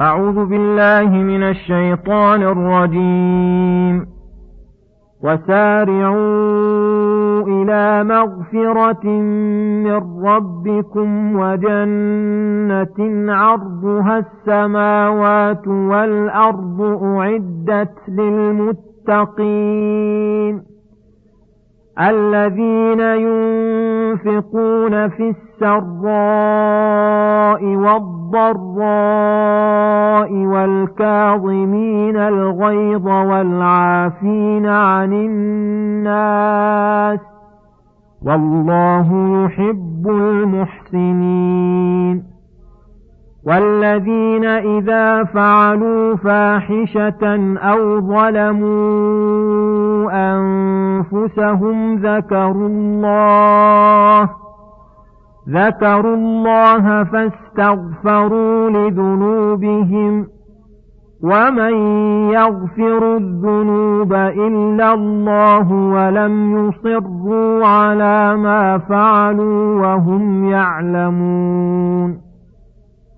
أعوذ بالله من الشيطان الرجيم. وسارعوا إلى مغفرة من ربكم وجنة عرضها السماوات والأرض أعدت للمتقين الذين ينفقون في السراء والضراء والكاظمين الغيظ والعافين عن الناس والله يحب المحسنين والذين إذا فعلوا فاحشة أو ظلموا أنفسهم ذكروا الله ذكروا الله فاستغفروا لذنوبهم ومن يغفر الذنوب إلا الله ولم يصروا على ما فعلوا وهم يعلمون.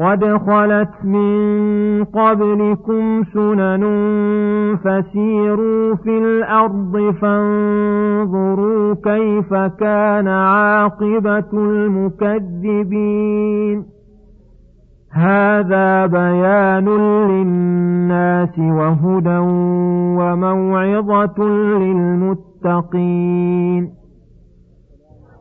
قد خلت من قبلكم سنن فسيروا في الأرض فانظروا كيف كان عاقبة المكذبين. هذا بيان للناس وهدى وموعظة للمتقين.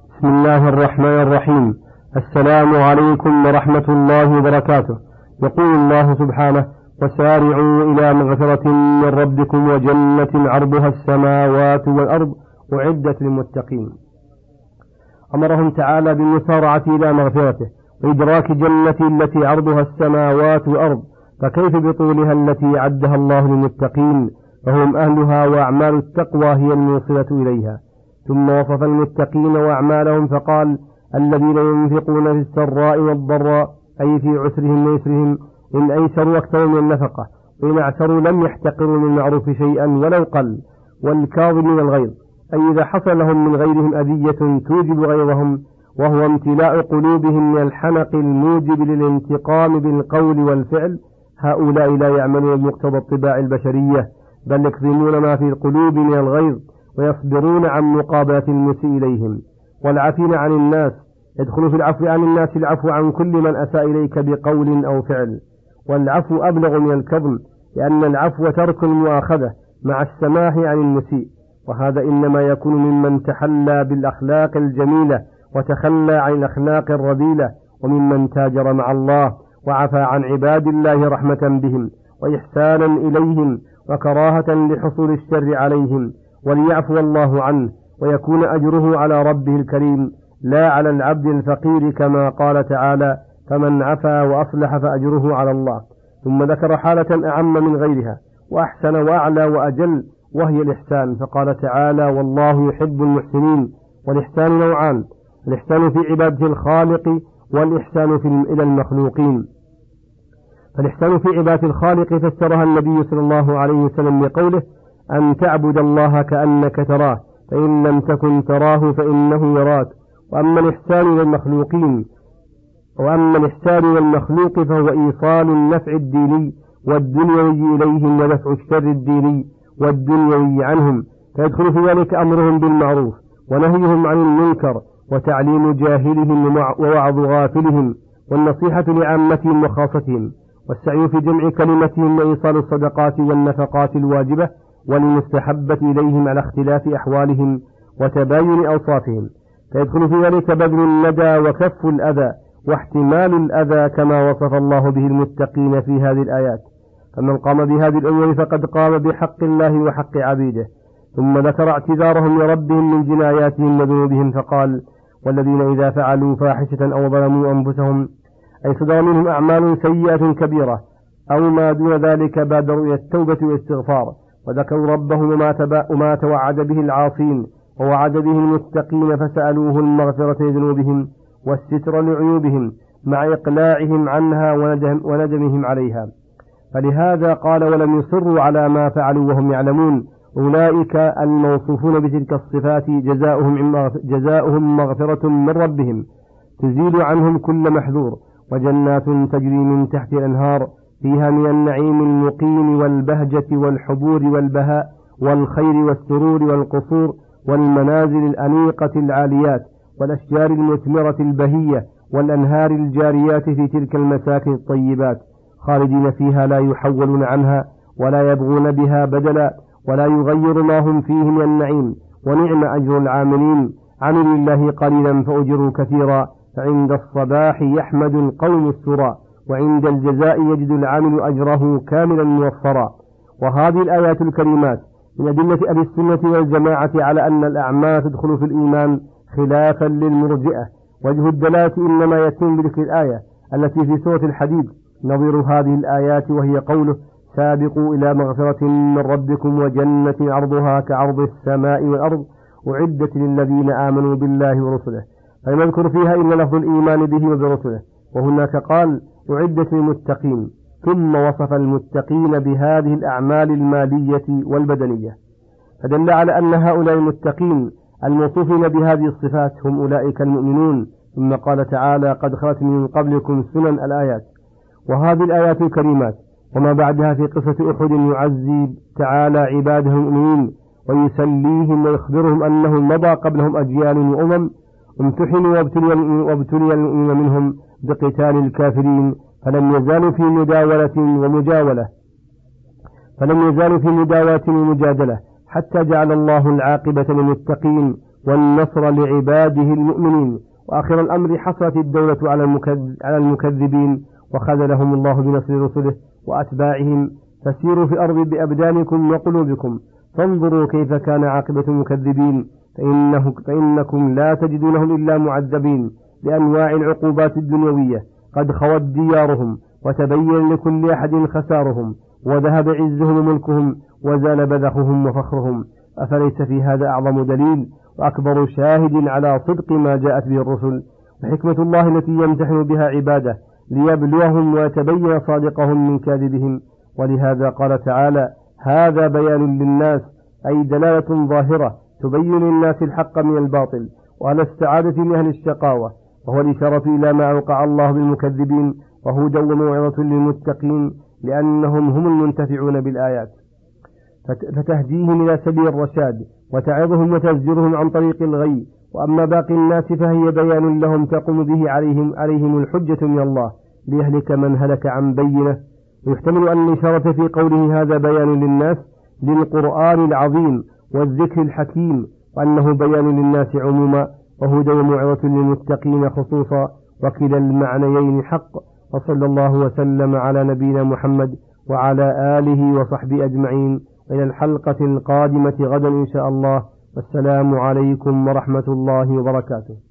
بسم الله الرحمن الرحيم. السلام عليكم ورحمة الله وبركاته. يقول الله سبحانه وسارعوا إلى مغفرة من ربكم وجنة عرضها السماوات والأرض أعدت للمتقين. أمرهم تعالى بالمسارعة إلى مغفرته وإدراك جنة التي عرضها السماوات والأرض فكيف بطولها التي عدها الله للمتقين؟ فهم أهلها وأعمال التقوى هي الموصلة إليها. ثم وصف المتقين وأعمالهم فقال الذين ينفقون في السراء والضراء أي في عسرهم ويسرهم إن أيسروا أكثر من النفقة وإن أعسروا لم يحتقروا من المعروف شيئا ولو قل والكاظمين الغيظ أي إذا حصل لهم من غيرهم أذية توجب غيظهم وهو امتلاء قلوبهم من الحنق الموجب للانتقام بالقول والفعل. هؤلاء لا يعملون بمقتضى الطباع البشرية بل يكظمون ما في القلوب من الغيظ ويصبرون عن مقابلة المسيء إليهم. والعافين عن الناس يدخل في العفو عن الناس العفو عن كل من أساء إليك بقول أو فعل. والعفو أبلغ من الكظم لأن العفو ترك المؤاخذة مع السماح عن المسيء. وهذا إنما يكون ممن تحلى بالأخلاق الجميلة وتخلى عن الأخلاق الرذيلة وممن تاجر مع الله وعفى عن عباد الله رحمة بهم وإحسانا إليهم وكراهة لحصول الشر عليهم. وليعفو الله عنه ويكون أجره على ربه الكريم لا على العبد الفقير كما قال تعالى فمن عفا وأصلح فأجره على الله ثم ذكر حالة أعم من غيرها وأحسن وأعلى وأجل وهي الإحسان فقال تعالى والله يحب المحسنين والإحسان نوعان الإحسان في عبادة الخالق والإحسان في إلى المخلوقين. فالإحسان في عبادة الخالق فسرها النبي صلى الله عليه وسلم بقوله أن تعبد الله كأنك تراه فإن لم تكن تراه فإنه يراك. وأما الإحسان للمخلوقين وأما الإحسان للمخلوق فهو إيصال النفع الديني والدنيوي إليهم ودفع الشر الديني والدنيوي عنهم. فيدخل في ذلك أمرهم بالمعروف ونهيهم عن المنكر وتعليم جاهلهم ووعظ غافلهم والنصيحة لعامتهم وخاصتهم والسعي في جمع كلمتهم وإيصال الصدقات والنفقات الواجبة والمستحبة إليهم على اختلاف أحوالهم وتباين أوصافهم فيدخل في ذلك بذل الندى وكف الأذى واحتمال الأذى كما وصف الله به المتقين في هذه الآيات. فمن قام بهذه الأمور فقد قام بحق الله وحق عبيده. ثم ذكر اعتذارهم لربهم من جناياتهم وذنوبهم فقال والذين إذا فعلوا فاحشة أو ظلموا أنفسهم أي صدر منهم أعمال سيئة كبيرة أو ما دون ذلك بادروا إلى التوبة والاستغفار. وذكروا ربهم وما, وما توعد به العاصين ووعد به المتقين فسألوه المغفرة لذنوبهم والستر لعيوبهم مع إقلاعهم عنها وندم وندمهم عليها. فلهذا قال ولم يصروا على ما فعلوا وهم يعلمون أولئك الموصوفون بتلك الصفات جزاؤهم, جزاؤهم مغفرة من ربهم تزيل عنهم كل محذور وجنات تجري من تحت الأنهار فيها من النعيم المقيم والبهجة والحبور والبهاء والخير والسرور والقصور والمنازل الأنيقة العاليات والأشجار المثمرة البهية والأنهار الجاريات في تلك المساكن الطيبات خالدين فيها لا يحولون عنها ولا يبغون بها بدلا ولا يغير ما هم فيه من النعيم ونعم أجر العاملين عملوا الله قليلا فأجروا كثيرا فعند الصباح يحمد القوم السرى وعند الجزاء يجد العامل أجره كاملا موفرا. وهذه الآيات الكريمات من أدلة أهل السنة والجماعة على أن الأعمال تدخل في الإيمان خلافا للمرجئة. وجه الدلالة إنما يتم بذكر الآية التي في سورة الحديد. نظير هذه الآيات وهي قوله سابقوا إلى مغفرة من ربكم وجنة عرضها كعرض السماء والأرض. أعدت للذين آمنوا بالله ورسله. فلم يذكر فيها إلا لفظ الإيمان به وبرسله. وهناك قال أعدت للمتقين ثم وصف المتقين بهذه الأعمال المالية والبدنية. فدل على أن هؤلاء المتقين الموصوفين بهذه الصفات هم أولئك المؤمنون. ثم قال تعالى قد خلت من قبلكم سنن الآيات. وهذه الآيات الكريمات وما بعدها في قصة أحد يعزي تعالى عباده المؤمنين ويسليهم ويخبرهم أنه مضى قبلهم أجيال وأمم امتحنوا وابتلي وابتلي المؤمنين منهم بقتال الكافرين فلم يزالوا في مداولة ومجاولة. فلم يزالوا في مداولة ومجادلة حتى جعل الله العاقبة للمتقين والنصر لعباده المؤمنين. وآخر الأمر حصلت الدولة على المكذبين وخذلهم الله بنصر رسله وأتباعهم. فسيروا في الأرض بأبدانكم وقلوبكم فانظروا كيف كان عاقبة المكذبين. فإنه فإنكم لا تجدونهم إلا معذبين بأنواع العقوبات الدنيوية. قد خوت ديارهم وتبين لكل أحد خسارهم وذهب عزهم وملكهم وزال بذخهم وفخرهم. أفليس في هذا أعظم دليل؟ وأكبر شاهد على صدق ما جاءت به الرسل. وحكمة الله التي يمتحن بها عباده ليبلوهم ويتبين صادقهم من كاذبهم. ولهذا قال تعالى هذا بيان للناس أي دلالة ظاهرة تبين للناس الحق من الباطل وعلى السعادة من أهل الشقاوة وهو الإشارة إلى ما أوقع الله بالمكذبين وهدى وموعظة للمتقين لأنهم هم المنتفعون بالآيات. فتهديهم إلى سبيل الرشاد وتعظهم وتزجرهم عن طريق الغي. وأما باقي الناس فهي بيان لهم تقوم به عليهم عليهم الحجة من الله. ليهلك من هلك عن بينة. ويحتمل أن الإشارة في قوله هذا بيان للناس للقرآن العظيم. والذكر الحكيم وأنه بيان للناس عموما وهدى وموعظة للمتقين خصوصا وكلا المعنيين حق وصلى الله وسلم على نبينا محمد وعلى آله وصحبه أجمعين إلى الحلقة القادمة غدا إن شاء الله والسلام عليكم ورحمة الله وبركاته